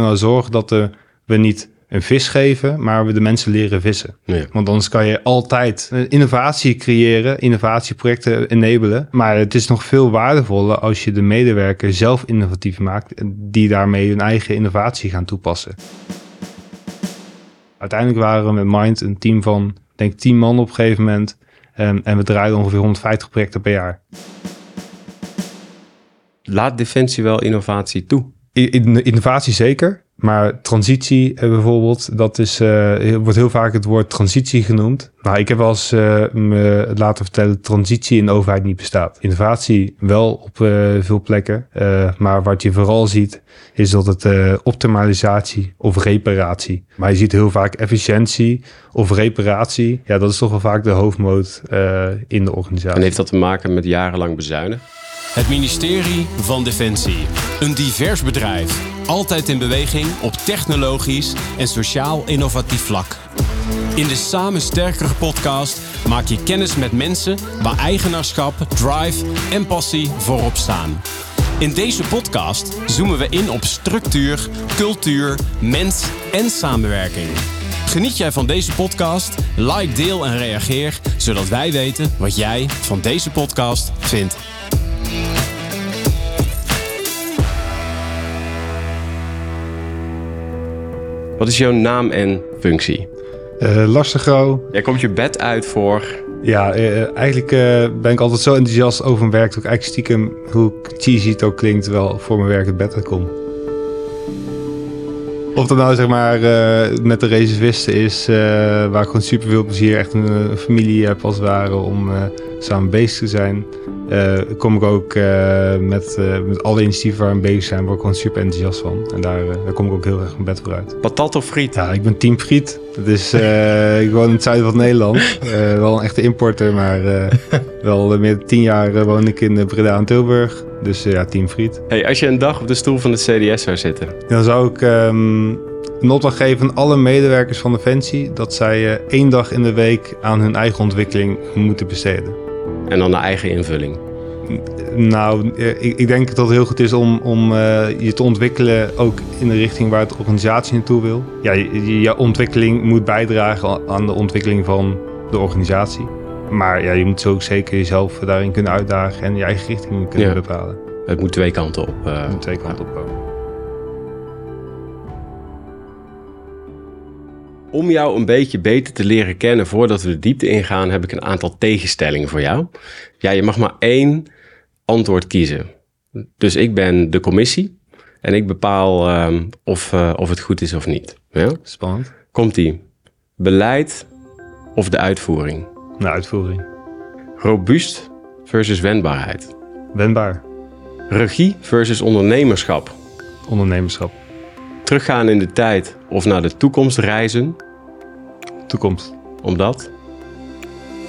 Nou, zorg dat eh, we niet een vis geven, maar we de mensen leren vissen. Ja. Want anders kan je altijd eh, innovatie creëren, innovatieprojecten enabelen. Maar het is nog veel waardevoller als je de medewerker zelf innovatief maakt, en die daarmee hun eigen innovatie gaan toepassen. Uiteindelijk waren we met Mind een team van, ik denk 10 man op een gegeven moment. En, en we draaiden ongeveer 150 projecten per jaar. Laat Defensie wel innovatie toe? Innovatie zeker, maar transitie eh, bijvoorbeeld, dat is, eh, wordt heel vaak het woord transitie genoemd. Nou, ik heb wel eens eh, me laten vertellen dat transitie in de overheid niet bestaat. Innovatie wel op veel plekken, maar wat je vooral ziet is dat het optimalisatie of reparatie. Maar je ziet heel vaak efficiëntie of reparatie. Ja, dat is toch wel vaak de hoofdmoot in de organisatie. En heeft dat te maken met jarenlang bezuinigen? Het ministerie van Defensie. Een divers bedrijf. Altijd in beweging op technologisch en sociaal innovatief vlak. In de Samen Sterkere podcast maak je kennis met mensen waar eigenaarschap, drive en passie voorop staan. In deze podcast zoomen we in op structuur, cultuur, mens en samenwerking. Geniet jij van deze podcast? Like, deel en reageer, zodat wij weten wat jij van deze podcast vindt. Wat is jouw naam en functie? Eh Lars de Grauw, Jij komt je bed uit voor... Ja, eh, eigenlijk eh, ben ik altijd zo enthousiast over mijn werk dat ik eigenlijk stiekem, hoe cheesy het ook klinkt, wel voor mijn werk het bed uitkom. Of dat nou zeg maar eh, met de reservisten is, eh, waar ik gewoon super veel plezier, echt een, eh, familie heb als het ware om eh, samen bezig te zijn. Eh, kom ik ook eh, met, eh, met alle initiatieven waar we bezig zijn, word ik gewoon super enthousiast van. En daar, daar kom ik ook heel erg mijn bed voor uit. Patat of friet? Ja, ik ben team Friet. Dat is, ik woon in het zuiden van Nederland. Wel een echte importer, maar wel meer dan tien jaar woon ik in Breda en Tilburg. Dus ja, team Friet. Hey, als je een dag op de stoel van het CDS zou zitten... Dan zou ik ehm, een opdracht geven aan alle medewerkers van Defensie... dat zij één dag in de week aan hun eigen ontwikkeling moeten besteden. En dan een eigen invulling. Nou, eh, ik, ik denk dat het heel goed is om, om eh, je te ontwikkelen ook in de richting waar de organisatie naartoe wil. Ja, je, je- ontwikkeling moet bijdragen aan de ontwikkeling van de organisatie. Maar ja, je moet zo ook zeker jezelf daarin kunnen uitdagen en je eigen richting kunnen Ja. bepalen. Het moet twee kanten op. eh, twee kanten op komen. Om jou een beetje beter te leren kennen voordat we de diepte ingaan, heb ik een aantal tegenstellingen voor jou. Ja, je mag maar één antwoord kiezen. Dus ik ben de commissie en ik bepaal ehm, of, eh, of het goed is of niet. Ja? Spannend. Komt-ie. Beleid of de uitvoering? Nou, uitvoering. Robuust versus wendbaarheid. Wendbaar. Regie versus ondernemerschap. Ondernemerschap. Teruggaan in de tijd of naar de toekomst reizen. Toekomst. Omdat?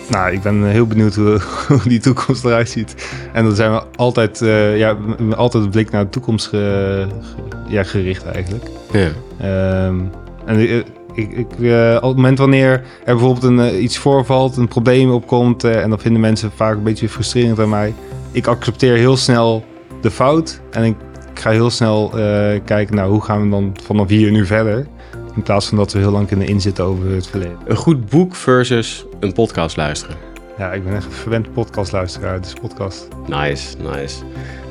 Nou, ik ben heel benieuwd hoe, hoe die toekomst eruit ziet. En dan zijn we altijd, eh, ja, altijd een blik naar de toekomst ge- ge- ja, gericht eigenlijk. Ja. Ehm, en ik, ik, eh, op het moment wanneer er bijvoorbeeld een, eh, iets voorvalt, een probleem opkomt... en dan vinden mensen vaak een beetje frustrerend aan mij. Ik accepteer heel snel de fout en ik ga heel snel eh, kijken naar hoe gaan we dan vanaf hier nu verder. In plaats van dat we heel lang kunnen inzitten over het verleden. Een goed boek versus een podcast luisteren. Ja, ik ben echt een verwend podcastluisteraar, dus podcast Nice, nice.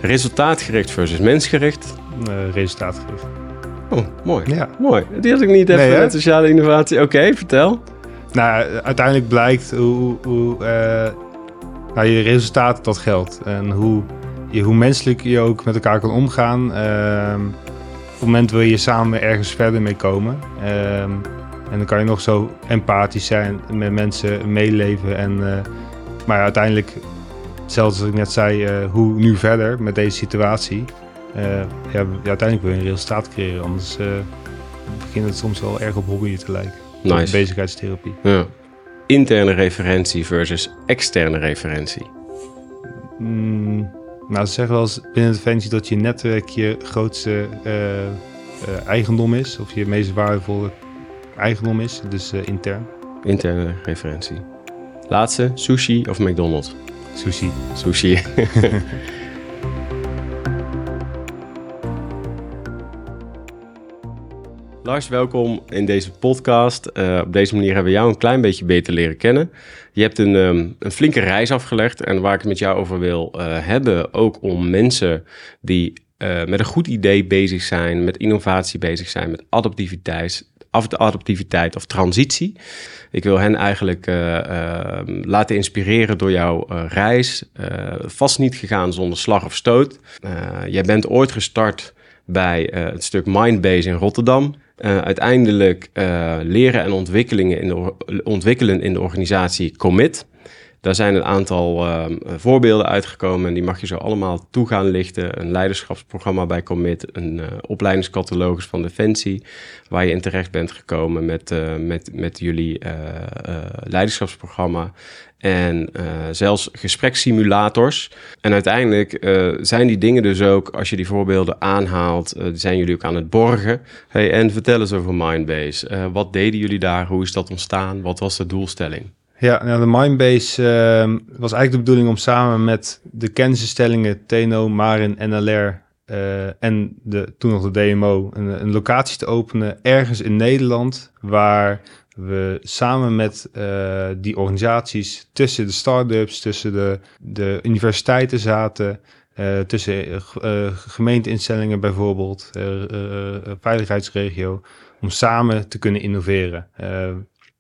Resultaatgericht versus mensgericht. eh resultaatgericht. Oh, mooi. Ja. Mooi. Die had ik niet even Nee, sociale innovatie. Oké, vertel. Nou, uiteindelijk blijkt hoe, hoe eh, nou, je resultaat dat geldt. En hoe, je, hoe menselijk je ook met elkaar kan omgaan. Ehm, op het moment wil je samen ergens verder mee komen. Ehm, en dan kan je nog zo empathisch zijn met mensen, meeleven. En, eh, maar uiteindelijk, zelfs als ik net zei, eh, hoe nu verder met deze situatie. eh, ja, uiteindelijk wil je een resultaat creëren. Anders begint het soms wel erg op hobby te lijken. Nice. Bezigheidstherapie. Ja. Interne referentie versus externe referentie. Mm, nou, ze zeggen wel eens binnen Defensie dat je netwerk je grootste eh, eh, eigendom is. Of je meest waardevolle eigendom is. Dus eh, intern. Interne referentie. Laatste, sushi of McDonald's? Sushi. Sushi. Lars, welkom in deze podcast. Uh, op deze manier hebben we jou een klein beetje beter leren kennen. Je hebt een, um, een flinke reis afgelegd en waar ik het met jou over wil uh, hebben, ook om mensen die uh, met een goed idee bezig zijn, met innovatie bezig zijn, met adaptiviteit, adaptiviteit of transitie. Ik wil hen eigenlijk uh, laten inspireren door jouw reis. vast niet gegaan zonder slag of stoot. jij bent ooit gestart bij het stuk Mindbase in Rotterdam. Uiteindelijk leren en ontwikkelingen in de, ontwikkelen in de organisatie Commit. Daar zijn een aantal uh, voorbeelden uitgekomen en die mag je zo allemaal toe gaan lichten. Een leiderschapsprogramma bij Commit, een uh, opleidingscatalogus van Defensie, waar je in terecht bent gekomen met, uh, met, met jullie leiderschapsprogramma. En zelfs gesprekssimulators. En uiteindelijk zijn die dingen dus ook, als je die voorbeelden aanhaalt, zijn jullie ook aan het borgen. Hey, en vertel eens over Mindbase. wat deden jullie daar? Hoe is dat ontstaan? Wat was de doelstelling? Ja, nou, de Mindbase uh, was eigenlijk de bedoeling om samen met de kennisinstellingen TNO, Marin, NLR uh, en de, toen nog de DMO een, een, locatie te openen ergens in Nederland waar we samen met uh, die organisaties tussen de start-ups, tussen de, de universiteiten zaten, uh, tussen gemeenteinstellingen bijvoorbeeld, veiligheidsregio, om samen te kunnen innoveren.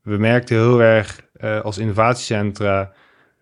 we merkten heel erg uh, als innovatiecentra,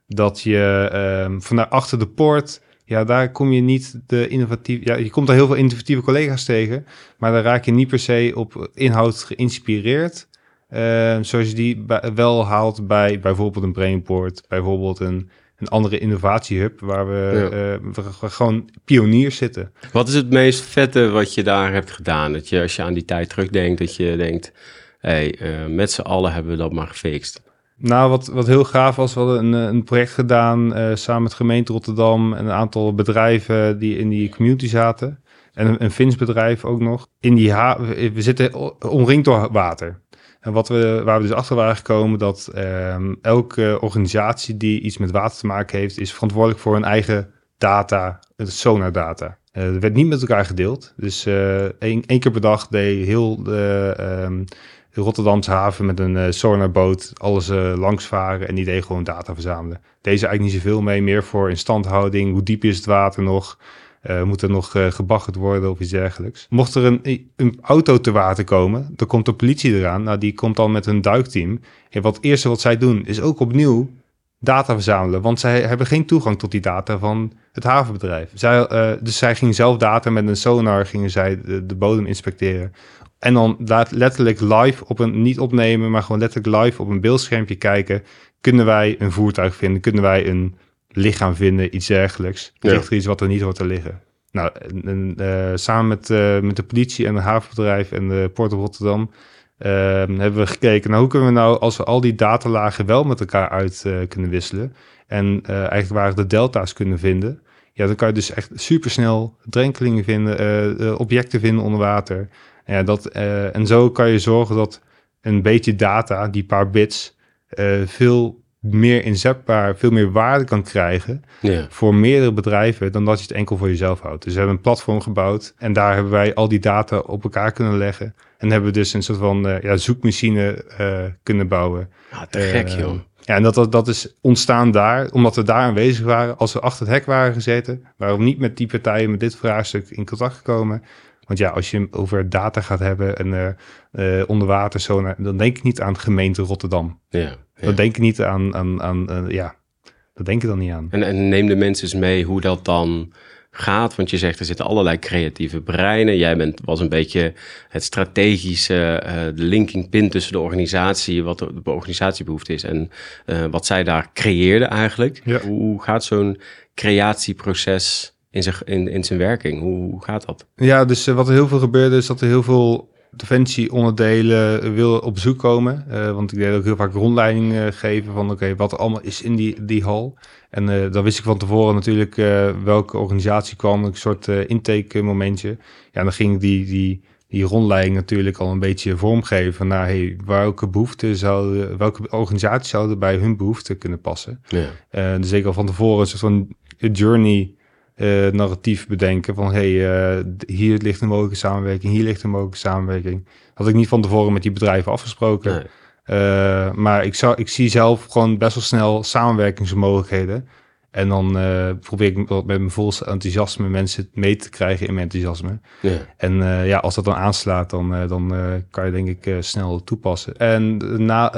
dat je um, vanuit achter de poort, ja, daar kom je niet de innovatieve, ja, je komt daar heel veel innovatieve collega's tegen, maar daar raak je niet per se op inhoud geïnspireerd. Uh, zoals je die wel haalt bij bijvoorbeeld een Brainport, bijvoorbeeld een, een andere innovatiehub waar we, ja. uh, we, gewoon pioniers zitten. Wat is het meest vette wat je daar hebt gedaan? Dat je als je aan die tijd terugdenkt, dat je denkt, hé, hey, uh, met z'n allen hebben we dat maar gefixt. Nou, wat, wat heel gaaf was, we hadden een, een project gedaan uh, samen met gemeente Rotterdam en een aantal bedrijven die in die community zaten. En een, een Fins bedrijf ook nog. In die ha we zitten omringd door water. En wat we, waar we dus achter waren gekomen, dat um, elke organisatie die iets met water te maken heeft, is verantwoordelijk voor hun eigen data, sonar data. Uh, er werd niet met elkaar gedeeld. Dus één, één keer per dag deed heel de, de Rotterdamse haven met een uh, sonarboot alles uh, langs varen en die deed gewoon data verzamelen. Deze eigenlijk niet zoveel mee, meer voor instandhouding, hoe diep is het water nog, uh, moet er nog gebaggerd worden of iets dergelijks. Mocht er een, een, auto te water komen, dan komt de politie eraan. Nou, die komt dan met hun duikteam. En wat het eerste wat zij doen, is ook opnieuw data verzamelen. Want zij hebben geen toegang tot die data van het havenbedrijf. Zij, dus zij gingen zelf data met een sonar, gingen zij de bodem inspecteren. En dan letterlijk live op een, niet opnemen, maar gewoon letterlijk live op een beeldschermpje kijken. Kunnen wij een voertuig vinden? Kunnen wij een lichaam vinden? Iets dergelijks. Ja. Ligt er iets wat er niet hoort te liggen? Nou, en, uh, samen met, uh, met de politie en het havenbedrijf en de Port of Rotterdam uh, hebben we gekeken naar hoe kunnen we nou, als we al die datalagen wel met elkaar uit uh, kunnen wisselen en eigenlijk waar de delta's kunnen vinden, ja, dan kan je dus echt supersnel drenkelingen vinden, objecten vinden onder water. Ja, dat, uh, en zo kan je zorgen dat een beetje data, die paar bits, uh, veel meer inzetbaar, veel meer waarde kan krijgen ja. voor meerdere bedrijven dan dat je het enkel voor jezelf houdt. Dus we hebben een platform gebouwd en daar hebben wij al die data op elkaar kunnen leggen. En hebben we dus een soort van uh, ja, zoekmachine kunnen bouwen. Ah, te gek joh. Ja, en dat, dat, dat is ontstaan daar, omdat we daar aanwezig waren. Als we achter het hek waren gezeten, waarom niet met die partijen met dit vraagstuk in contact gekomen. Want ja, als je over data gaat hebben en uh, uh, onderwater zo, dan denk ik niet aan gemeente Rotterdam. Ja, ja. Dan denk ik niet aan, aan, aan uh, ja, dat denk ik dan niet aan. En, en neem de mensen eens mee hoe dat dan gaat? Want je zegt er zitten allerlei creatieve breinen. Jij bent, was een beetje het strategische, uh, de linking pin tussen de organisatie, wat de, de organisatiebehoefte is en uh, wat zij daar creëerden eigenlijk. Ja. Hoe gaat zo'n creatieproces in zijn, in, in zijn werking? Hoe, gaat dat? Ja, dus uh, wat er heel veel gebeurde is dat er heel veel defensieonderdelen wil op zoek komen. Uh, want ik deed ook heel vaak rondleiding uh, geven van oké, okay, wat allemaal is in die, die hal. En uh, dan wist ik van tevoren natuurlijk welke organisatie kwam, een soort intake momentje. Ja, dan ging ik die, die, die rondleiding natuurlijk al een beetje vormgeven naar hey, welke behoeften zouden, welke organisaties zouden bij hun behoeften kunnen passen. Ja. dus ik al van tevoren een soort van journey eh, narratief bedenken van hey, eh, hier ligt een mogelijke samenwerking, hier ligt een mogelijke samenwerking. Had ik niet van tevoren met die bedrijven afgesproken. Nee. Eh, maar ik, zou, ik zie zelf gewoon best wel snel samenwerkingsmogelijkheden. En dan probeer ik met mijn vol enthousiasme mensen mee te krijgen in mijn enthousiasme. Ja. En ja, als dat dan aanslaat, dan, dan kan je denk ik snel toepassen. En na,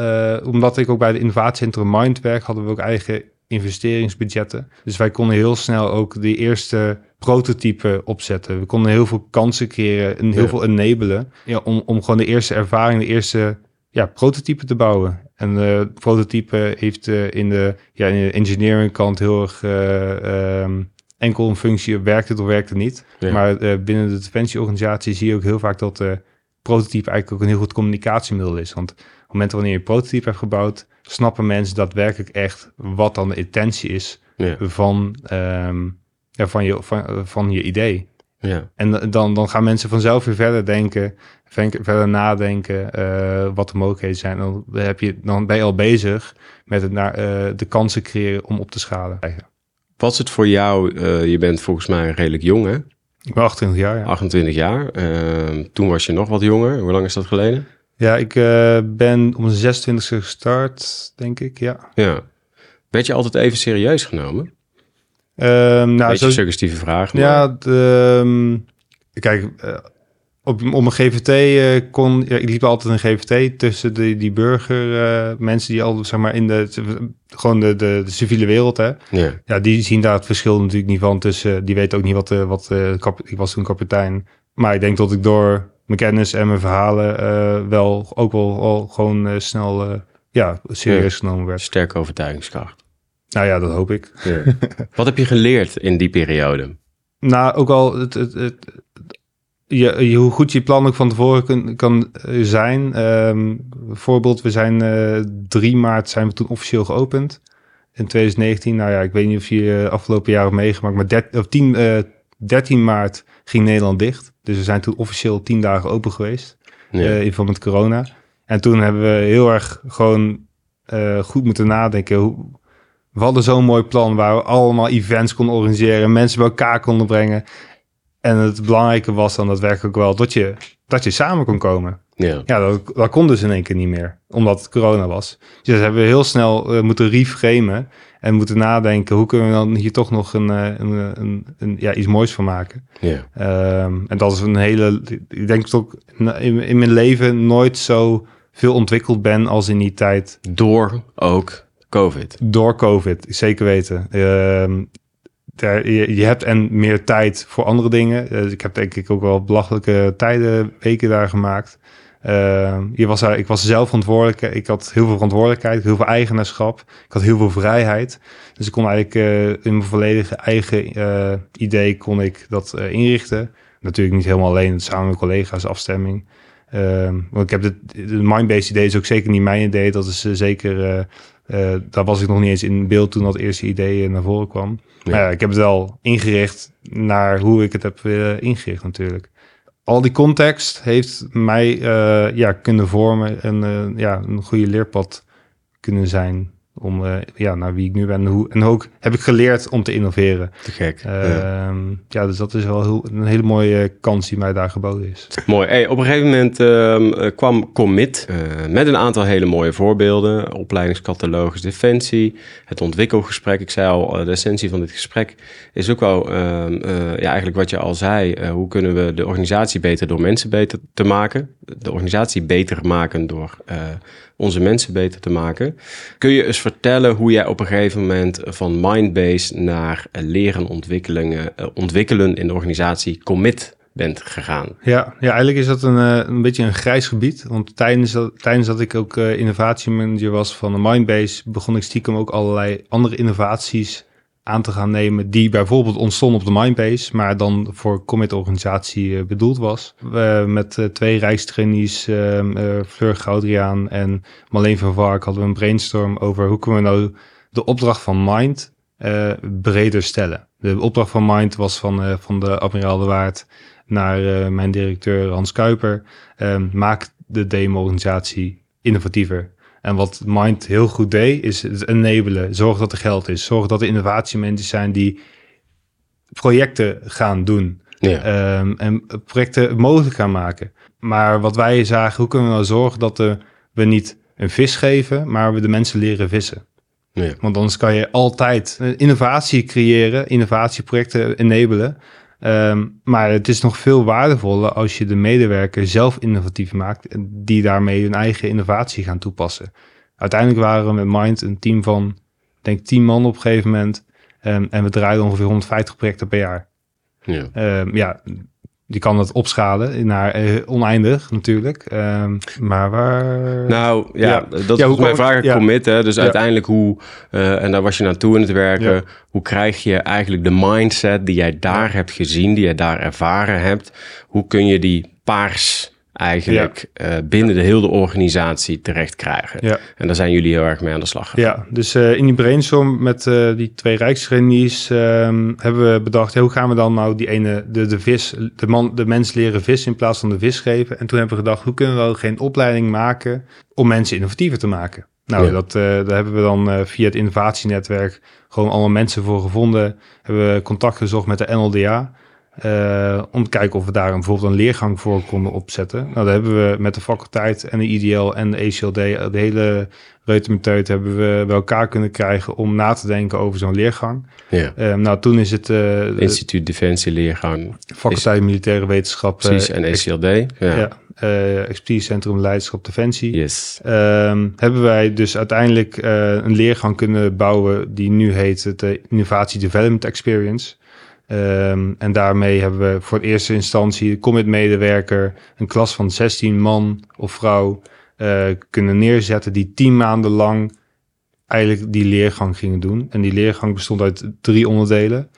omdat ik ook bij de innovatiecentrum Mind werk, hadden we ook eigen investeringsbudgetten. Dus wij konden heel snel ook de eerste prototype opzetten. We konden heel veel kansen creëren en heel Ja. veel enabelen. Ja, om, om gewoon de eerste ervaring, de eerste ja, prototype te bouwen. En de prototype heeft eh, in, de, ja, in de engineering kant heel erg eh, ehm, enkel een functie, werkt het of werkt het niet. Ja. Maar eh, binnen de defensieorganisatie zie je ook heel vaak dat de prototype eigenlijk ook een heel goed communicatiemiddel is. Want op het moment wanneer je prototype hebt gebouwd, snappen mensen daadwerkelijk echt wat dan de intentie is Ja. van, ehm, ja, van, je, van, van je idee. Ja. En dan, dan gaan mensen vanzelf weer verder denken, verder nadenken eh, wat de mogelijkheden zijn. Dan, heb je, dan ben je al bezig met het naar, eh, de kansen creëren om op te schalen. Wat is het voor jou? eh, je bent volgens mij redelijk jong, hè? Ik ben 28 jaar, ja. 28 jaar. Ehm, toen was je nog wat jonger. Hoe lang is dat geleden? Ja, ik eh, ben om mijn 26e gestart, denk ik, ja. Ja. Werd je altijd even serieus genomen? Ehm nou, Beetje zo, suggestieve vraag. Maar... ja, de, ehm, kijk, eh, op, op een GVT eh, kon, ja, ik liep altijd een GVT tussen die, die burger, mensen die al, zeg maar, in de, gewoon de, de, de civiele wereld, hè. Ja. Ja, die zien daar het verschil natuurlijk niet van tussen, die weten ook niet wat, wat kap, ik was toen kapitein. Maar ik denk dat ik door mijn kennis en mijn verhalen eh, wel, ook wel, al gewoon eh, snel, eh, ja, serieus genomen werd. Sterke overtuigingskracht. Nou ja, dat hoop ik. Ja. wat heb je geleerd in die periode? Nou, ook al het, het, het, je, je- hoe goed je plan ook van tevoren kan, kan zijn. Ehm voorbeeld, we zijn eh 3 maart zijn we toen officieel geopend. In 2019, nou ja, ik weet niet of je eh, afgelopen jaar hebt meegemaakt, maar der- of 10, eh 13 maart ging Nederland dicht. Dus we zijn toen officieel 10 dagen open geweest Ja. eh, in verband met corona. En toen hebben we heel erg gewoon eh, goed moeten nadenken. Hoe, we hadden zo'n mooi plan waar we allemaal events konden organiseren, mensen bij elkaar konden brengen. En het belangrijke was dan daadwerkelijk wel dat je, dat je samen kon komen. ja. Ja, dat, dat kon dus in één keer niet meer, omdat het corona was. Dus dat hebben we heel snel eh, moeten reframen en moeten nadenken... hoe kunnen we dan hier toch nog een, eh, een, een, een, ja, iets moois van maken. Ehm, en dat is een hele... Ik denk dat ik in, in mijn leven nooit zo veel ontwikkeld ben als in die tijd Door ook COVID. door COVID, zeker weten. Je, je hebt en meer tijd voor andere dingen. Eh, ik heb denk ik ook wel belachelijke tijden, weken daar gemaakt. Ehm, je was ik was zelf verantwoordelijk. Ik had heel veel verantwoordelijkheid, heel veel eigenaarschap. Ik had heel veel vrijheid. Dus ik kon eigenlijk eh, in mijn volledige eigen eh, idee kon ik dat eh, inrichten. Natuurlijk niet helemaal alleen, samen met collega's, afstemming. Ehm, want ik heb de, de Mindbase idee is ook zeker niet mijn idee. Dat is zeker, daar was ik nog niet eens in beeld toen dat eerste idee naar voren kwam. Ja. Maar ja, ik heb het wel ingericht naar hoe ik het heb ingericht natuurlijk. Al die context heeft mij eh, ja, kunnen vormen en eh, ja, een goede leerpad kunnen zijn om eh, ja, naar wie ik nu ben. En, hoe, en ook heb ik geleerd om te innoveren. Te gek. Ehm, Ja. ja. dus dat is wel heel, een hele mooie kans die mij daar geboden is. Mooi. Hey, op een gegeven moment ehm, eh, kwam Commit eh, met een aantal hele mooie voorbeelden. Opleidingscatalogus Defensie, het ontwikkelgesprek. Ik zei al, de essentie van dit gesprek is ook wel ehm, eh, ja, eigenlijk wat je al zei. Hoe kunnen we de organisatie beter door mensen beter te maken? De organisatie beter maken door onze mensen beter te maken. Kun je eens vertellen hoe jij op een gegeven moment van Mindbase naar eh, leren ontwikkelingen, eh, ontwikkelen in de organisatie Commit bent gegaan? Ja, ja eigenlijk is dat een, eh, een beetje een grijs gebied. Want tijdens dat, tijdens dat ik ook innovatiemanager was van de Mindbase, begon ik stiekem ook allerlei andere innovaties aan te gaan nemen die bijvoorbeeld ontstonden op de Mindbase, maar dan voor commit-organisatie eh, bedoeld was. Met eh, twee rijkstrainees, eh, Fleur Goudriaan en Marleen van Vark, hadden we een brainstorm over hoe kunnen we nou de opdracht van Mind breder stellen. De opdracht van Mind was van, van de Admiraal de Waard naar mijn directeur Hans Kuiper. Maak de demo-organisatie innovatiever. En wat Mind heel goed deed, is het enabelen. Zorg dat er geld is. Zorg dat er innovatiemensen zijn die projecten gaan doen. Ja. Ehm, en projecten mogelijk gaan maken. Maar wat wij zagen, hoe kunnen we nou zorgen dat we niet een vis geven, maar we de mensen leren vissen? Ja. Want anders kan je altijd eh, innovatie creëren, innovatieprojecten enabelen. Ehm, maar het is nog veel waardevoller als je de medewerker zelf innovatief maakt die daarmee hun eigen innovatie gaan toepassen. Uiteindelijk waren we met Mind een team van, ik denk 10 man op een gegeven moment. Ehm, en we draaiden ongeveer 150 projecten per jaar. Ja. Ehm, ja, je kan dat opschalen naar eh, oneindig natuurlijk. Ehm, maar waar... Nou ja, Ja. dat is hoe volgens mij kom- vraag ja. commit. Hè? Dus Ja. uiteindelijk hoe, eh, en daar was je naartoe in het werken. Ja. Hoe krijg je eigenlijk de mindset die jij daar hebt gezien, die jij daar ervaren hebt. Hoe kun je die paars eigenlijk eh, binnen de hele organisatie terecht krijgen. Ja. En daar zijn jullie heel erg mee aan de slag gegaan. Ja, dus eh, in die brainstorm met eh, die twee rijkstrainees ehm, hebben we bedacht, hoe gaan we dan nou die ene, de, de vis, de, man, de mens leren vis in plaats van de vis geven? En toen hebben we gedacht, hoe kunnen we wel geen opleiding maken om mensen innovatiever te maken? Nou, Ja. dat, daar hebben we dan via het innovatienetwerk gewoon allemaal mensen voor gevonden. Hebben we contact gezocht met de NLDA. Eh, om te kijken of we daar een, bijvoorbeeld een leergang voor konden opzetten. Nou, daar hebben we met de faculteit en de IDL en de ACLD, de hele reutemeteut hebben we bij elkaar kunnen krijgen om na te denken over zo'n leergang. Ja. Eh, nou, toen is het eh, Instituut Defensie Leergang, faculteit Militaire Wetenschap, eh, precies, en ACLD. Ja. ja, eh, Expertisecentrum Leiderschap Defensie. Yes. Ehm, hebben wij dus uiteindelijk eh, een leergang kunnen bouwen die nu heet het eh, Innovatie Development Experience. Ehm, en daarmee hebben we voor de eerste instantie de commit-medewerker, een klas van 16 man of vrouw, eh, kunnen neerzetten die 10 maanden lang eigenlijk die leergang gingen doen. En die leergang bestond uit drie onderdelen.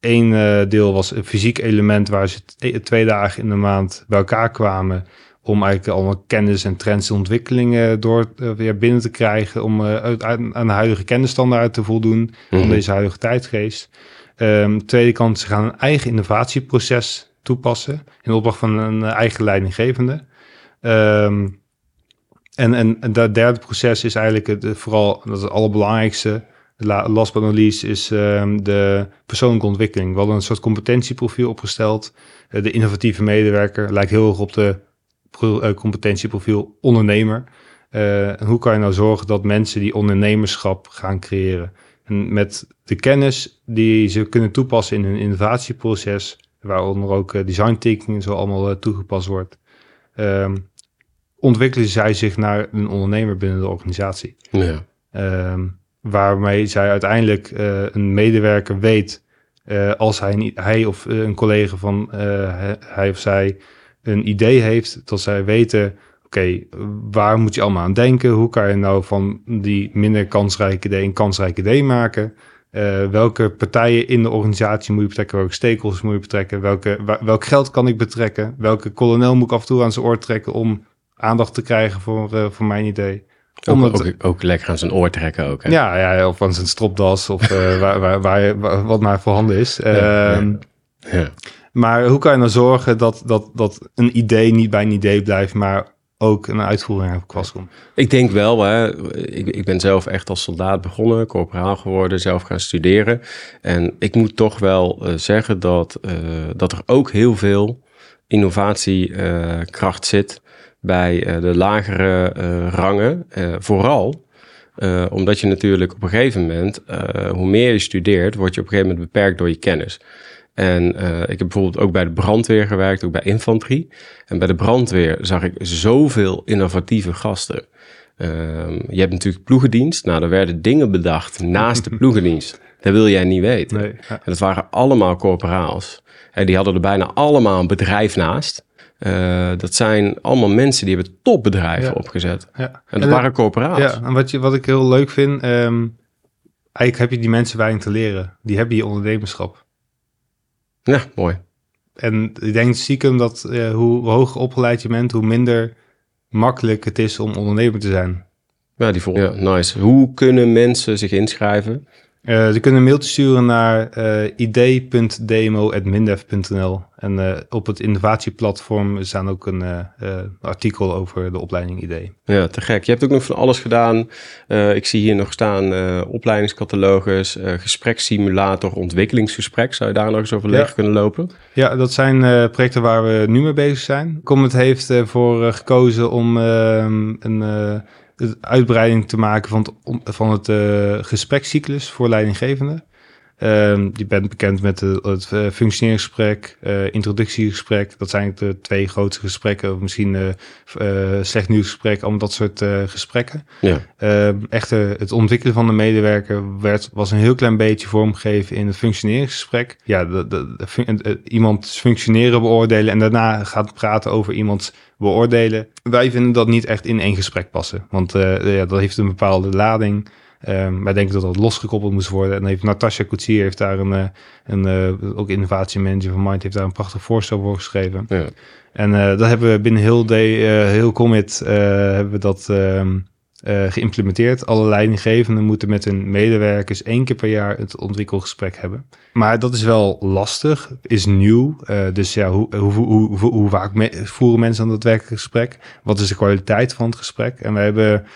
Eén eh, deel was een fysiek element waar ze t- twee dagen in de maand bij elkaar kwamen om eigenlijk allemaal kennis en trends en ontwikkelingen door eh, weer binnen te krijgen, om uit- aan, de huidige kennisstandaard te voldoen van Mhm. deze huidige tijdgeest. Ehm, tweede kant, ze gaan een eigen innovatieproces toepassen in opdracht van een eh, eigen leidinggevende. Ehm, en, en, en dat derde proces is eigenlijk het, eh, vooral, dat is het allerbelangrijkste, la- last but not least, is ehm, de persoonlijke ontwikkeling. We hadden een soort competentieprofiel opgesteld. Eh, de innovatieve medewerker lijkt heel erg op de pro- competentieprofiel ondernemer. En hoe kan je nou zorgen dat mensen die ondernemerschap gaan creëren? En met de kennis die ze kunnen toepassen in hun innovatieproces, waaronder ook eh, design thinking en zo allemaal eh, toegepast wordt, ehm, ontwikkelen zij zich naar een ondernemer binnen de organisatie. Ja. Ehm, waarmee zij uiteindelijk eh, een medewerker weet, als hij, niet, hij of een collega van hij of zij een idee heeft, dat zij weten, oké, waar moet je allemaal aan denken? Hoe kan je nou van die minder kansrijke idee een kansrijke idee maken? Eh, welke partijen in de organisatie moet je betrekken? Welke stakeholders moet je betrekken? Welke, welk geld kan ik betrekken? Welke kolonel moet ik af en toe aan zijn oor trekken om aandacht te krijgen voor, eh, voor mijn idee? Ook, Omdat- ook, ook lekker aan zijn oor trekken ook. Hè? ja, ja, of van zijn stropdas of eh, waar, waar, waar, waar- wat maar voorhanden is. Ja, Ehm, Ja. Maar hoe kan je nou zorgen dat, dat, dat een idee niet bij een idee blijft, maar ook een uitvoering kwast komt? Ik denk wel, hè, ik, ik ben zelf echt als soldaat begonnen, corporaal geworden, zelf gaan studeren. En ik moet toch wel eh, zeggen dat, eh, dat er ook heel veel innovatiekracht zit bij eh, de lagere eh, rangen. Eh, vooral eh, omdat je natuurlijk op een gegeven moment, eh, hoe meer je studeert, word je op een gegeven moment beperkt door je kennis. En eh, ik heb bijvoorbeeld ook bij de brandweer gewerkt, ook bij infanterie. En bij de brandweer zag ik zoveel innovatieve gasten. Ehm, je hebt natuurlijk ploegendienst. Nou, er werden dingen bedacht naast de ploegendienst. Dat wil jij niet weten. Nee, ja. En dat waren allemaal corporaals. En die hadden er bijna allemaal een bedrijf naast. Eh, dat zijn allemaal mensen die hebben topbedrijven Ja. opgezet. Ja. En dat waren corporaals. Ja, en wat, je, wat ik heel leuk vind, ehm, eigenlijk heb je die mensen weinig te leren. Die hebben die ondernemerschap. Ja, mooi. En ik denk stiekem dat eh, hoe hoger opgeleid je bent, hoe minder makkelijk het is om ondernemer te zijn. Ja, die vol. Ja, nice. Hoe kunnen mensen zich inschrijven Uh, ze kunnen een mailtje sturen naar uh, id.dmo.mindev.nl. En uh, op het innovatieplatform staan ook een artikel over de opleiding ID. Ja, te gek. Je hebt ook nog van alles gedaan. ik zie hier nog staan opleidingscatalogus, gesprekssimulator, ontwikkelingsgesprek. Zou je daar nog eens over ja. kunnen lopen? Ja, dat zijn projecten waar we nu mee bezig zijn. Comet heeft ervoor gekozen om ehm, uitbreiding te maken van het, van het uh, gesprekscyclus voor leidinggevenden. Um, je bent bekend met de, het uh, functioneringsgesprek, uh, introductiegesprek. Dat zijn de twee grootste gesprekken. Of misschien uh, slecht nieuwsgesprek, allemaal dat soort gesprekken. Ja. Ehm, echter, het ontwikkelen van de medewerker werd, was een heel klein beetje vormgegeven in het functioneringsgesprek. Ja, de, de, de, iemand functioneren beoordelen en daarna gaat praten over iemands beoordelen. Wij vinden dat niet echt in één gesprek passen. Want ja, dat heeft een bepaalde lading. Um, wij denken dat dat losgekoppeld moest worden. En heeft Natasha Koetsier heeft daar een, eh, een, uh, ook innovatiemanager van Mind, heeft daar een prachtig voorstel voor geschreven. Ja. En uh, dat hebben we binnen heel, day, heel Commit hebben we dat um, geïmplementeerd. Alle leidinggevenden moeten met hun medewerkers één keer per jaar het ontwikkelgesprek hebben. Maar dat is wel lastig, is nieuw. dus ja, hoe, hoe, hoe, hoe, vaak voeren mensen aan dat werkelijk gesprek? Wat is de kwaliteit van het gesprek? En we hebben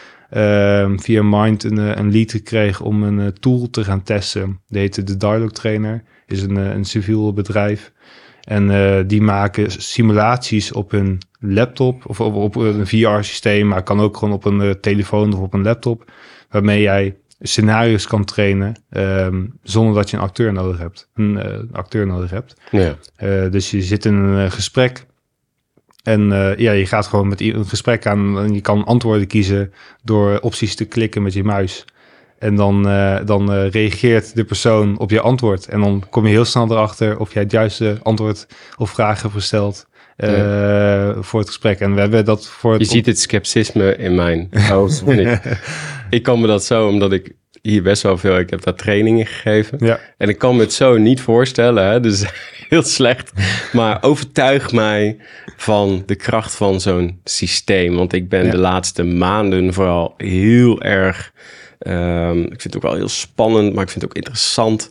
via Mind een, eh, een lead gekregen om een uh, tool te gaan testen. Die heette de Dialogue Trainer. Is een, uh, een civiel bedrijf. En die maken simulaties op hun laptop of op, op een VR-systeem, maar kan ook gewoon op een telefoon of op een laptop, waarmee jij scenario's kan trainen um, zonder dat je een acteur nodig hebt. Een acteur nodig hebt. Ja. dus je zit in een gesprek en uh, ja, je gaat gewoon met een gesprek aan en je kan antwoorden kiezen door opties te klikken met je muis. En dan, uh, dan uh, reageert de persoon op je antwoord. En dan kom je heel snel erachter of jij het juiste antwoord of vragen hebt gesteld ja. voor het gesprek. En we hebben dat voor het Je ziet het scepticisme in mijn hoofd. ik kan me dat zo, omdat ik hier best wel veel. Ik heb daar trainingen gegeven. Ja. En ik kan me het zo niet voorstellen. Hè? Dus heel slecht. Maar overtuig mij van de kracht van zo'n systeem. Want ik ben de laatste maanden vooral heel erg. Um, ik vind het ook wel heel spannend, maar ik vind het ook interessant.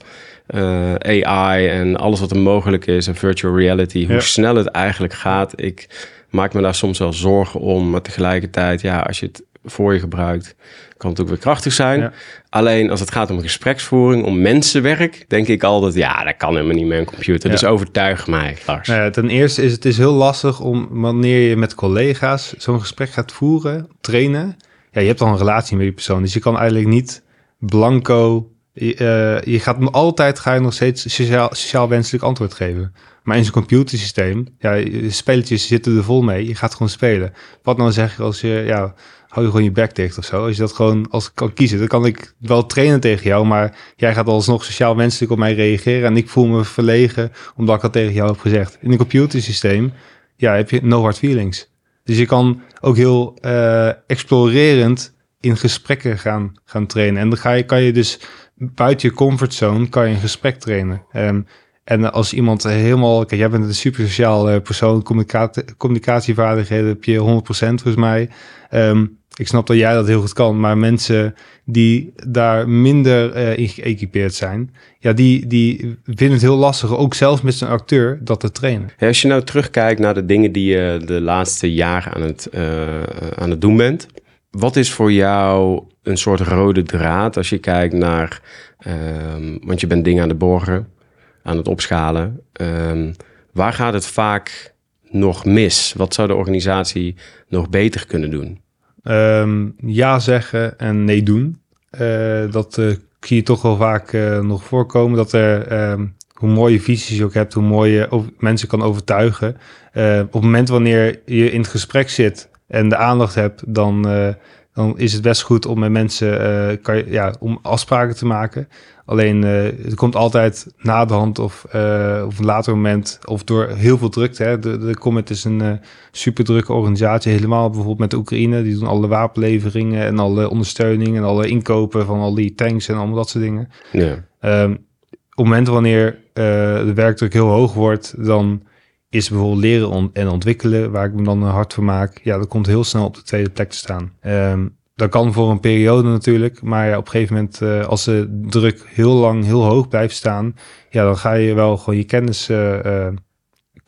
Uh, eh, AI en alles wat er mogelijk is en virtual reality. Hoe snel het eigenlijk gaat. Ik maak me daar soms wel zorgen om. Maar tegelijkertijd, ja, als je het voor je gebruikt, kan het ook weer krachtig zijn. Alleen als het gaat om gespreksvoering, om mensenwerk, denk ik altijd, ja, dat kan helemaal niet meer een computer. Dus overtuig mij, Lars. Nou ja, ten eerste is het is heel lastig om wanneer je met collega's zo'n gesprek gaat voeren, trainen. Ja, je hebt al een relatie met die persoon, dus je kan eigenlijk niet blanco. Je, uh, je gaat altijd ga je nog steeds sociaal, sociaal wenselijk antwoord geven. Maar in zo'n computersysteem, ja, spelletjes zitten er vol mee. Je gaat gewoon spelen. Wat nou zeg je als je, ja, hou je gewoon je bek dicht of zo. Als je dat gewoon als ik kan kiezen, dan kan ik wel trainen tegen jou, maar jij gaat alsnog sociaal wenselijk op mij reageren en ik voel me verlegen omdat ik dat tegen jou heb gezegd. In een computersysteem, ja, heb je no hard feelings. Dus je kan ook heel uh, explorerend in gesprekken gaan, gaan trainen. En dan ga je, kan je dus buiten je comfortzone kan je een gesprek trainen. Um, en als iemand helemaal, kijk, jij bent een super sociaal uh, persoon, communicatievaardigheden heb je 100% volgens mij. Um, ik snap dat jij dat heel goed kan, maar mensen die daar minder uh, in geëquipeerd zijn, ja, die, die vinden het heel lastig, ook zelfs met zijn acteur, dat te trainen. Als je nou terugkijkt naar de dingen die je de laatste jaren aan het, uh, aan het doen bent, wat is voor jou een soort rode draad als je kijkt naar, um, want je bent dingen aan de borgen, aan het opschalen. Um, waar gaat het vaak nog mis? Wat zou de organisatie nog beter kunnen doen? Um, ja zeggen en nee doen. Uh, dat uh, zie je toch wel vaak uh, nog voorkomen. Dat er, um, hoe mooie visies je ook hebt, hoe mooi je mensen kan overtuigen. op het moment wanneer je in het gesprek zit en de aandacht hebt, dan, dan is het best goed om met mensen kan je, ja, om afspraken te maken. Alleen uh, het komt altijd na de hand of uh, op een later moment of door heel veel drukte. Hè. De, de Comet is een super drukke organisatie, helemaal bijvoorbeeld met de Oekraïne. Die doen alle wapenleveringen en alle ondersteuning en alle inkopen van al die tanks en allemaal dat soort dingen. Ja. Um, op het moment wanneer de werkdruk heel hoog wordt, dan is bijvoorbeeld leren en ontwikkelen, waar ik me dan hard voor maak. Ja, dat komt heel snel op de tweede plek te staan. Um, dat kan voor een periode natuurlijk. Maar ja, op een gegeven moment, uh, als de druk heel lang heel hoog blijft staan, ja, dan ga je wel gewoon je kennis uh,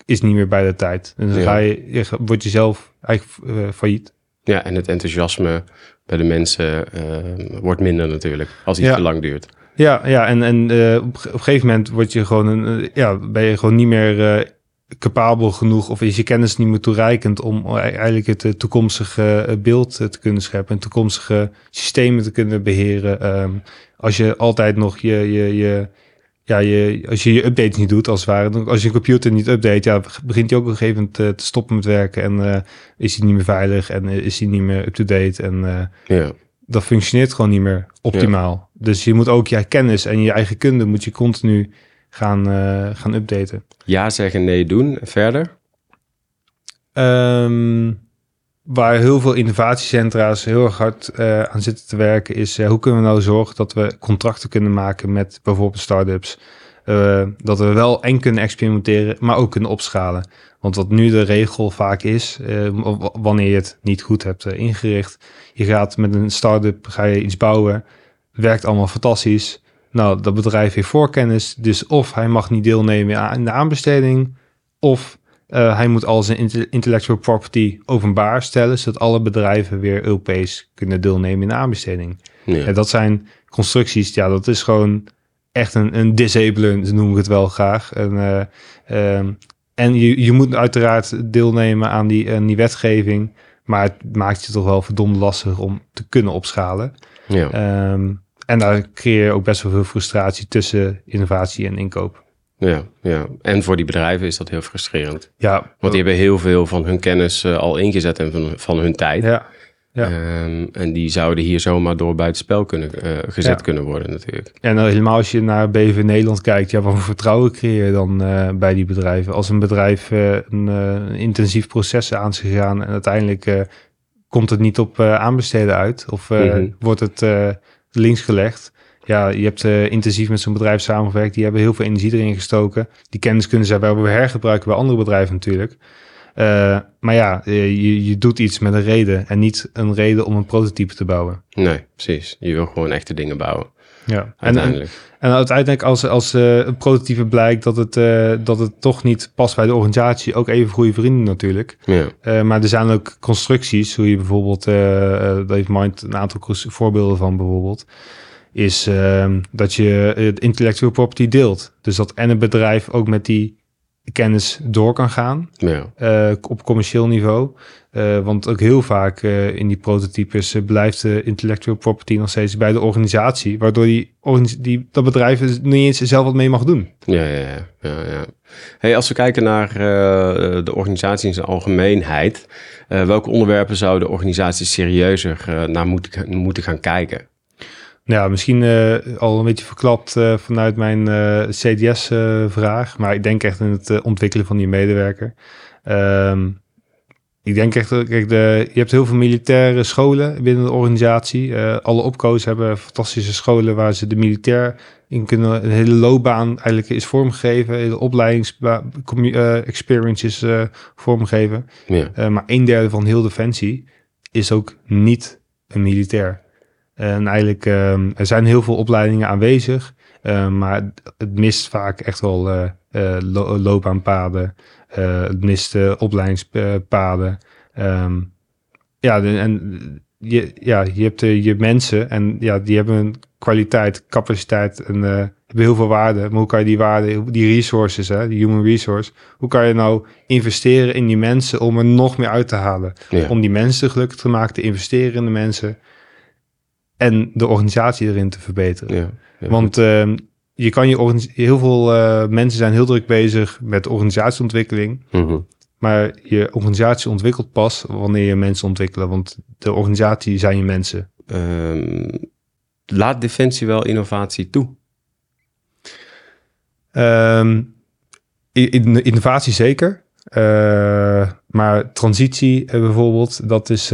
is niet meer bij de tijd. En dan Ja. ga je, je wordt jezelf eigenlijk eh, failliet. Ja, en het enthousiasme bij de mensen eh, wordt minder natuurlijk als iets Ja. te lang duurt. Ja, ja en, en eh, op, op een gegeven moment word je gewoon een, eh, ja, ben je gewoon niet meer eh, capabel genoeg of is je kennis niet meer toereikend om eigenlijk het eh, toekomstige eh, beeld eh, te kunnen scheppen en toekomstige systemen te kunnen beheren. Ehm, als je altijd nog je, je, je, ja, je, als je je updates niet doet, als het ware, dan- als je computer niet update, ja, begint hij ook op een gegeven moment te stoppen met werken en is hij niet meer veilig en is hij niet meer up-to-date en Ja, dat functioneert gewoon niet meer optimaal. Dus je moet ook je kennis en je eigen kunde moet je continu gaan, eh, gaan updaten. ja zeggen, nee doen. En verder? Ehm, waar heel veel innovatiecentra's heel erg hard eh, aan zitten te werken, is eh, hoe kunnen we nou zorgen dat we contracten kunnen maken met bijvoorbeeld startups. Eh, dat we wel en kunnen experimenteren, maar ook kunnen opschalen. Want wat nu de regel vaak is, wanneer je het niet goed hebt ingericht, je gaat met een start-up ga je iets bouwen, werkt allemaal fantastisch. Nou, dat bedrijf heeft voorkennis, dus of hij mag niet deelnemen aan de aanbesteding, of eh, hij moet al zijn inte- intellectual property openbaar stellen, zodat alle bedrijven weer Europees kunnen deelnemen in de aanbesteding. Ja. En dat zijn constructies, ja, dat is gewoon echt een, een disabler, noem ik het wel graag. En, eh, ehm, en je, je moet uiteraard deelnemen aan die, aan die wetgeving, maar het maakt je toch wel verdomd lastig om te kunnen opschalen. ja. Ehm, en daar creëer je ook best wel veel frustratie tussen innovatie en inkoop. Ja, ja. En voor die bedrijven is dat heel frustrerend. Ja, Want die hebben heel veel van hun kennis eh, al ingezet en van, van hun tijd. ja, ja. Ehm, en die zouden hier zomaar door buitenspel kunnen, eh, gezet Ja. kunnen worden natuurlijk. En helemaal als je naar BV Nederland kijkt, ja, wat voor vertrouwen creëer je dan eh, bij die bedrijven? Als een bedrijf een, een intensief proces aan is gegaan en uiteindelijk komt het niet op aanbesteden uit of Mhm. wordt het links gelegd. Ja, je hebt eh, intensief met zo'n bedrijf samengewerkt, die hebben heel veel energie erin gestoken. Die kennis kunnen zij wel weer hergebruiken bij andere bedrijven natuurlijk. Eh, maar ja, eh, je, je doet iets met een reden en niet een reden om een prototype te bouwen. Nee, precies. Je wil gewoon echte dingen bouwen, Ja, en, en, uiteindelijk. en uiteindelijk als, als eh, een prototype blijkt dat het, eh, dat het toch niet past bij de organisatie, ook even goede vrienden natuurlijk. ja, Eh, maar er zijn ook constructies, hoe je bijvoorbeeld, daar heeft Mind een aantal voorbeelden van bijvoorbeeld, is ehm, dat je het intellectual property deelt. Dus dat en een bedrijf ook met die kennis door kan gaan ja, op commercieel niveau. Eh, want ook heel vaak eh, in die prototypes eh, blijft de intellectual property nog steeds bij de organisatie, waardoor die, die, dat bedrijf er niet eens zelf wat mee mag doen. ja, ja, ja, ja. Hey, als we kijken naar de organisatie in zijn algemeenheid, welke onderwerpen zouden organisaties serieuzer eh, naar moeten, moeten gaan kijken? Nou ja, misschien al een beetje verklapt vanuit mijn CDS-vraag, maar ik denk echt in het ontwikkelen van die medewerker. Ehm, ik denk echt, dat- kijk, de, je hebt heel veel militaire scholen binnen de organisatie. Eh, alle opco's hebben fantastische scholen waar ze de militair in kunnen, een hele loopbaan eigenlijk is vormgegeven, hele opleidings-experience is eh, vormgeven. Ja, Eh, maar een derde van heel Defensie is ook niet een militair. En eigenlijk, ehm, er zijn heel veel opleidingen aanwezig, maar het mist vaak echt wel lo- loopbaanpaden. Eh, het mist eh, opleidingspaden. Ehm, ja, de- en je, ja, je hebt eh, je mensen en ja, die hebben een kwaliteit, capaciteit en eh, hebben heel veel waarde. Maar hoe kan je die waarde, die resources, hè, die human resource, hoe kan je nou investeren in die mensen om er nog meer uit te halen? ja, Om die mensen gelukkig te maken, te investeren in de mensen en de organisatie erin te verbeteren. ja, ja. Want ehm, je kan je heel veel eh, mensen zijn heel druk bezig met organisatieontwikkeling. Mhm. Maar je organisatie ontwikkelt pas wanneer je mensen ontwikkelen. Want de organisatie zijn je mensen. Ehm, laat Defensie wel innovatie toe? Ehm, innovatie zeker. Eh, maar transitie eh, bijvoorbeeld, dat is,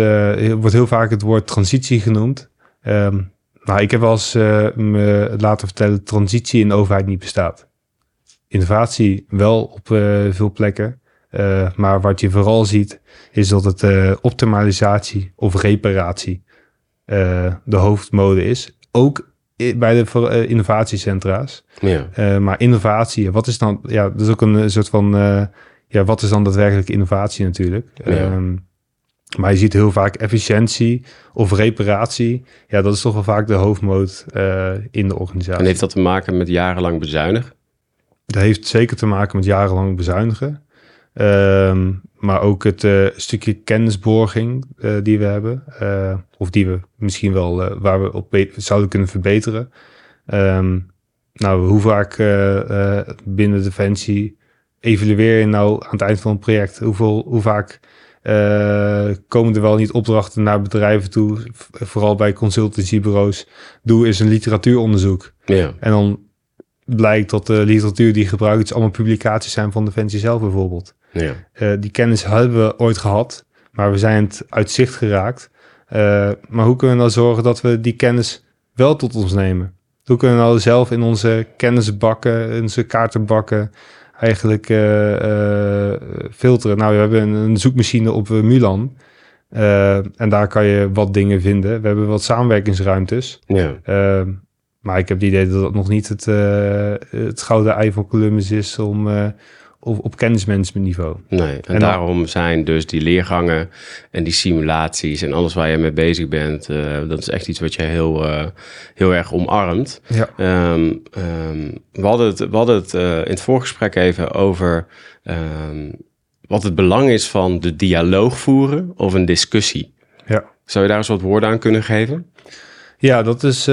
wordt heel vaak het woord transitie genoemd. Ehm, nou, ik heb wel eens eh, me laten vertellen dat transitie in de overheid niet bestaat. Innovatie wel op eh, veel plekken. Eh, maar wat je vooral ziet, is dat het optimalisatie of reparatie de hoofdmode is. Ook bij de innovatiecentra's. Ja. Maar innovatie, wat is dan... Ja, dat is ook een soort van... ja, wat is dan daadwerkelijk innovatie natuurlijk? Ja. Ehm, maar je ziet heel vaak efficiëntie of reparatie. Ja, dat is toch wel vaak de hoofdmoot eh, in de organisatie. En heeft dat te maken met jarenlang bezuinigen? Dat heeft zeker te maken met jarenlang bezuinigen. Ehm, maar ook het eh, stukje kennisborging eh, die we hebben. of die we misschien wel waar we op zouden kunnen verbeteren. Ehm, nou, hoe vaak binnen Defensie evalueer je nou aan het eind van het project? Hoeveel, hoe vaak eh, komen er wel niet opdrachten naar bedrijven toe? Vooral bij consultancybureaus. Doe eens een literatuuronderzoek. Ja. En dan blijkt dat de literatuur die gebruikt is allemaal publicaties zijn van Defensie zelf bijvoorbeeld. Ja. Eh, die kennis hebben we ooit gehad, maar we zijn het uit zicht geraakt. Eh, maar hoe kunnen we nou zorgen dat we die kennis wel tot ons nemen? Hoe kunnen we nou zelf in onze kennisbakken, in onze kaartenbakken eigenlijk eh, eh, filteren? Nou, we hebben een, een zoekmachine op eh, Mulan. Eh, en daar kan je wat dingen vinden. We hebben wat samenwerkingsruimtes. ja. Maar ik heb het idee dat dat nog niet het, het gouden ei van Columbus is om op, op kennismanagementniveau. Nee, en, daarom zijn dus die leergangen en die simulaties en alles waar je mee bezig bent, eh, dat is echt iets wat je heel, eh, heel erg omarmt. Ja. Ehm, ehm, we hadden het, we hadden het eh, in het voorgesprek even over ehm, wat het belang is van de dialoog voeren of een discussie. Ja. Zou je daar eens wat woorden aan kunnen geven? Ja, dat is.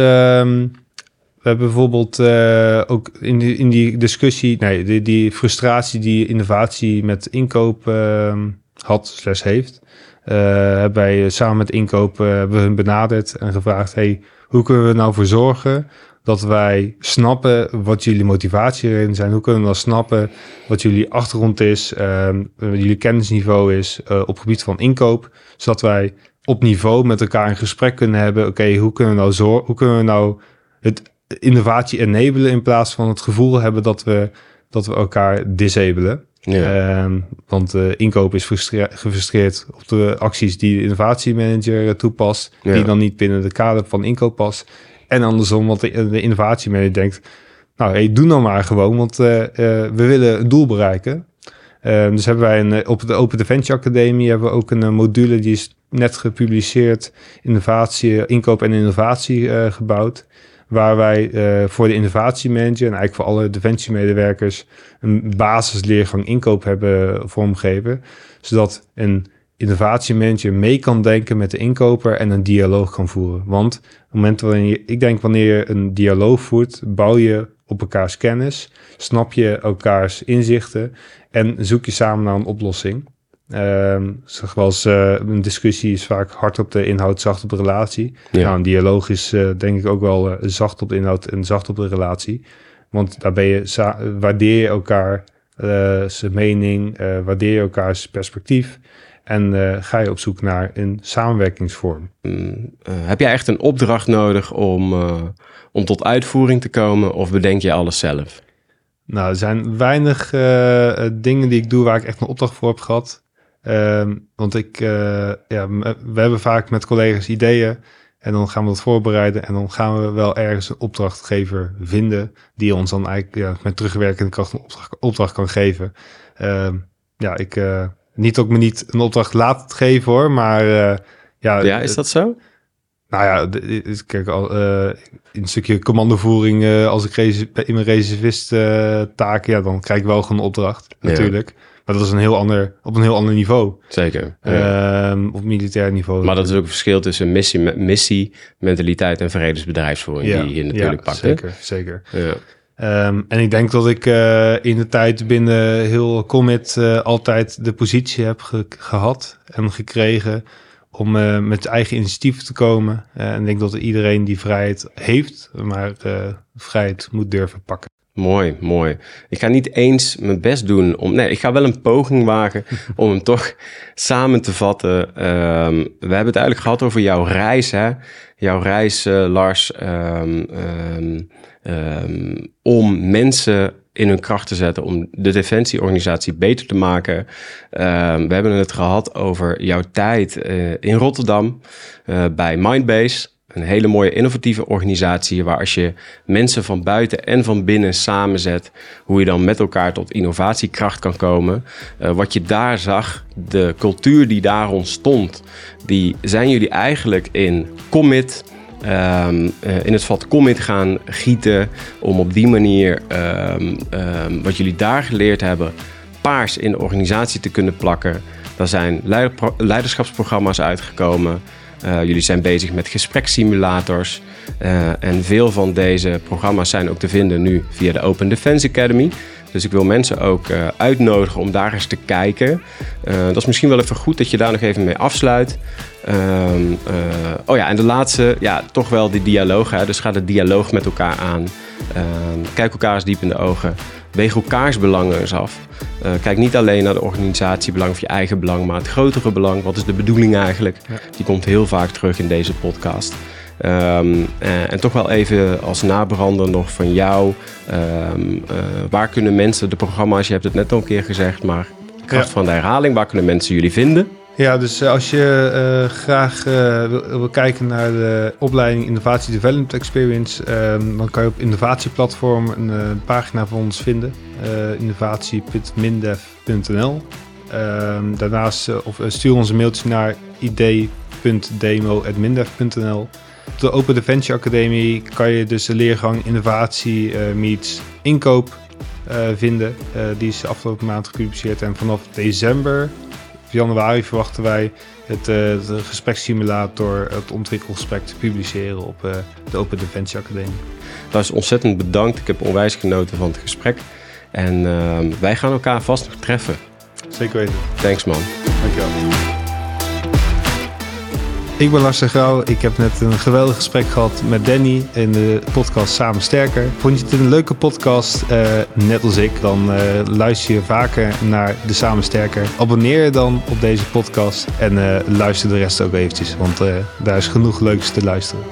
We hebben bijvoorbeeld eh, ook in die, in die discussie, nee, die, die frustratie die innovatie met inkoop ehm, had, slash heeft. eh, hebben wij samen met inkoop eh, hebben hun benaderd en gevraagd: hey, hoe kunnen we nou voor zorgen dat wij snappen wat jullie motivatieredenen zijn? Hoe kunnen we dan snappen wat jullie achtergrond is, ehm, wat jullie kennisniveau is eh, op gebied van inkoop, zodat wij op niveau met elkaar een gesprek kunnen hebben. Oké, hoe kunnen we nou zorgen? Hoe kunnen we nou het innovatie enabelen in plaats van het gevoel hebben dat we dat we elkaar disabelen? Ja. Ehm, want eh, inkoop is frustre- gefrustreerd op de acties die de innovatiemanager eh, toepast, Ja. die dan niet binnen de kader van inkoop past. En andersom, want de, de innovatiemanager denkt, nou, hey, doe nou maar gewoon, want eh, eh, we willen een doel bereiken. Ehm, dus hebben wij een, eh, op de Open Defensie Academie hebben we ook een eh, module die is net gepubliceerd, innovatie, inkoop en innovatie eh, gebouwd. Waar wij eh, voor de innovatiemanager en eigenlijk voor alle defensiemedewerkers een basisleergang inkoop hebben vormgegeven. Zodat een innovatiemanager mee kan denken met de inkoper en een dialoog kan voeren. Want het je, ik denk wanneer je een dialoog voert, bouw je op elkaars kennis, snap je elkaars inzichten en zoek je samen naar een oplossing. Ehm zoals eh, een discussie is vaak hard op de inhoud, zacht op de relatie. Ja. Nou, een dialoog is eh, denk ik ook wel eh, zacht op de inhoud en zacht op de relatie. Want daar ben je waardeer je elkaar zijn mening, waardeer je elkaars perspectief. En ga je op zoek naar een samenwerkingsvorm. Mm, eh, heb jij echt een opdracht nodig om, om tot uitvoering te komen of bedenk je alles zelf? Nou, er zijn weinig dingen die ik doe waar ik echt een opdracht voor heb gehad. Ehm, want ik, eh, ja, we hebben vaak met collega's ideeën en dan gaan we dat voorbereiden en dan gaan we wel ergens een opdrachtgever vinden die ons dan eigenlijk ja, met terugwerkende kracht een opdracht, opdracht kan geven. Ehm, ja, ik, eh, niet dat ik me niet een opdracht laat geven hoor, maar eh, ja. Ja, is dat zo? Nou ja, kijk, al, eh, in een stukje commandovoering, eh, als ik in mijn reservist eh, taken, ja, dan krijg ik wel gewoon een opdracht, Ja. natuurlijk. Maar dat is een heel ander, op een heel ander niveau, Zeker. Ja. Ehm, op militair niveau. maar dat is ook een verschil tussen missie, missie mentaliteit en vredesbedrijfsvoering die je hier natuurlijk ja, pakt. hè? Zeker, zeker. Ja. Ehm, en ik denk dat ik eh, in de tijd binnen heel commit eh, altijd de positie heb ge- gehad en gekregen om eh, met eigen initiatief te komen. Eh, en ik denk dat iedereen die vrijheid heeft, maar eh, vrijheid moet durven pakken. Mooi, mooi. Ik ga niet eens mijn best doen om. Nee, ik ga wel een poging wagen om hem toch samen te vatten. Ehm, we hebben het eigenlijk gehad over jouw reis, hè? Jouw reis, Lars, ehm, ehm, om mensen in hun kracht te zetten om de defensieorganisatie beter te maken. Ehm, we hebben het gehad over jouw tijd eh, in Rotterdam uh, bij Mindbase. Een hele mooie innovatieve organisatie waar als je mensen van buiten en van binnen samenzet, hoe je dan met elkaar tot innovatiekracht kan komen. Uh, wat je daar zag, de cultuur die daar ontstond, die zijn jullie eigenlijk in commit, um, uh, in het vat commit gaan gieten om op die manier um, um, wat jullie daar geleerd hebben, paars in de organisatie te kunnen plakken. Daar zijn leiderschapsprogramma's uitgekomen. Uh, jullie zijn bezig met gesprekssimulators. Uh, en veel van deze programma's zijn ook te vinden nu via de Open Defense Academy. Dus ik wil mensen ook uh, uitnodigen om daar eens te kijken. dat is misschien wel even goed dat je daar nog even mee afsluit. Um, oh ja, en de laatste, ja, toch wel die dialoog. Hè? Dus ga de dialoog met elkaar aan. Um, kijk elkaar eens diep in de ogen. Weeg elkaars belangen eens af. Uh, kijk niet alleen naar de organisatiebelang of je eigen belang, maar het grotere belang. Wat is de bedoeling eigenlijk? Ja. Die komt heel vaak terug in deze podcast. Um, uh, en toch wel even als nabrander nog van jou. Um, uh, waar kunnen mensen de programma's, je hebt het net al een keer gezegd, maar kracht ja. van de herhaling, waar kunnen mensen jullie vinden? Ja, dus als je uh, graag uh, wil, wil, kijken naar de opleiding Innovatie Development Experience, uh, dan kan je op innovatieplatform een, een pagina van ons vinden, innovatie.mindev.nl. Ehm, daarnaast of stuur ons een mailtje naar id.demo.mindev.nl. Op de Open Defensie Academie kan je dus de leergang Innovatie meets inkoop vinden. die is afgelopen maand gepubliceerd en vanaf december januari verwachten wij het, de gesprekssimulator, het ontwikkelgesprek te publiceren op de Open Defensie Academie. Dat is ontzettend bedankt. Ik heb onwijs genoten van het gesprek. En uh, wij gaan elkaar vast nog treffen. Zeker weten. Thanks man. Dankjewel. Ik ben Lars de Grauw. Ik heb net een geweldig gesprek gehad met Danny in de podcast Samen Sterker. Vond je het een leuke podcast, uh, net als ik, dan uh, luister je vaker naar de Samen Sterker. Abonneer je dan op deze podcast en uh, luister de rest ook eventjes, want daar is genoeg leuks te luisteren.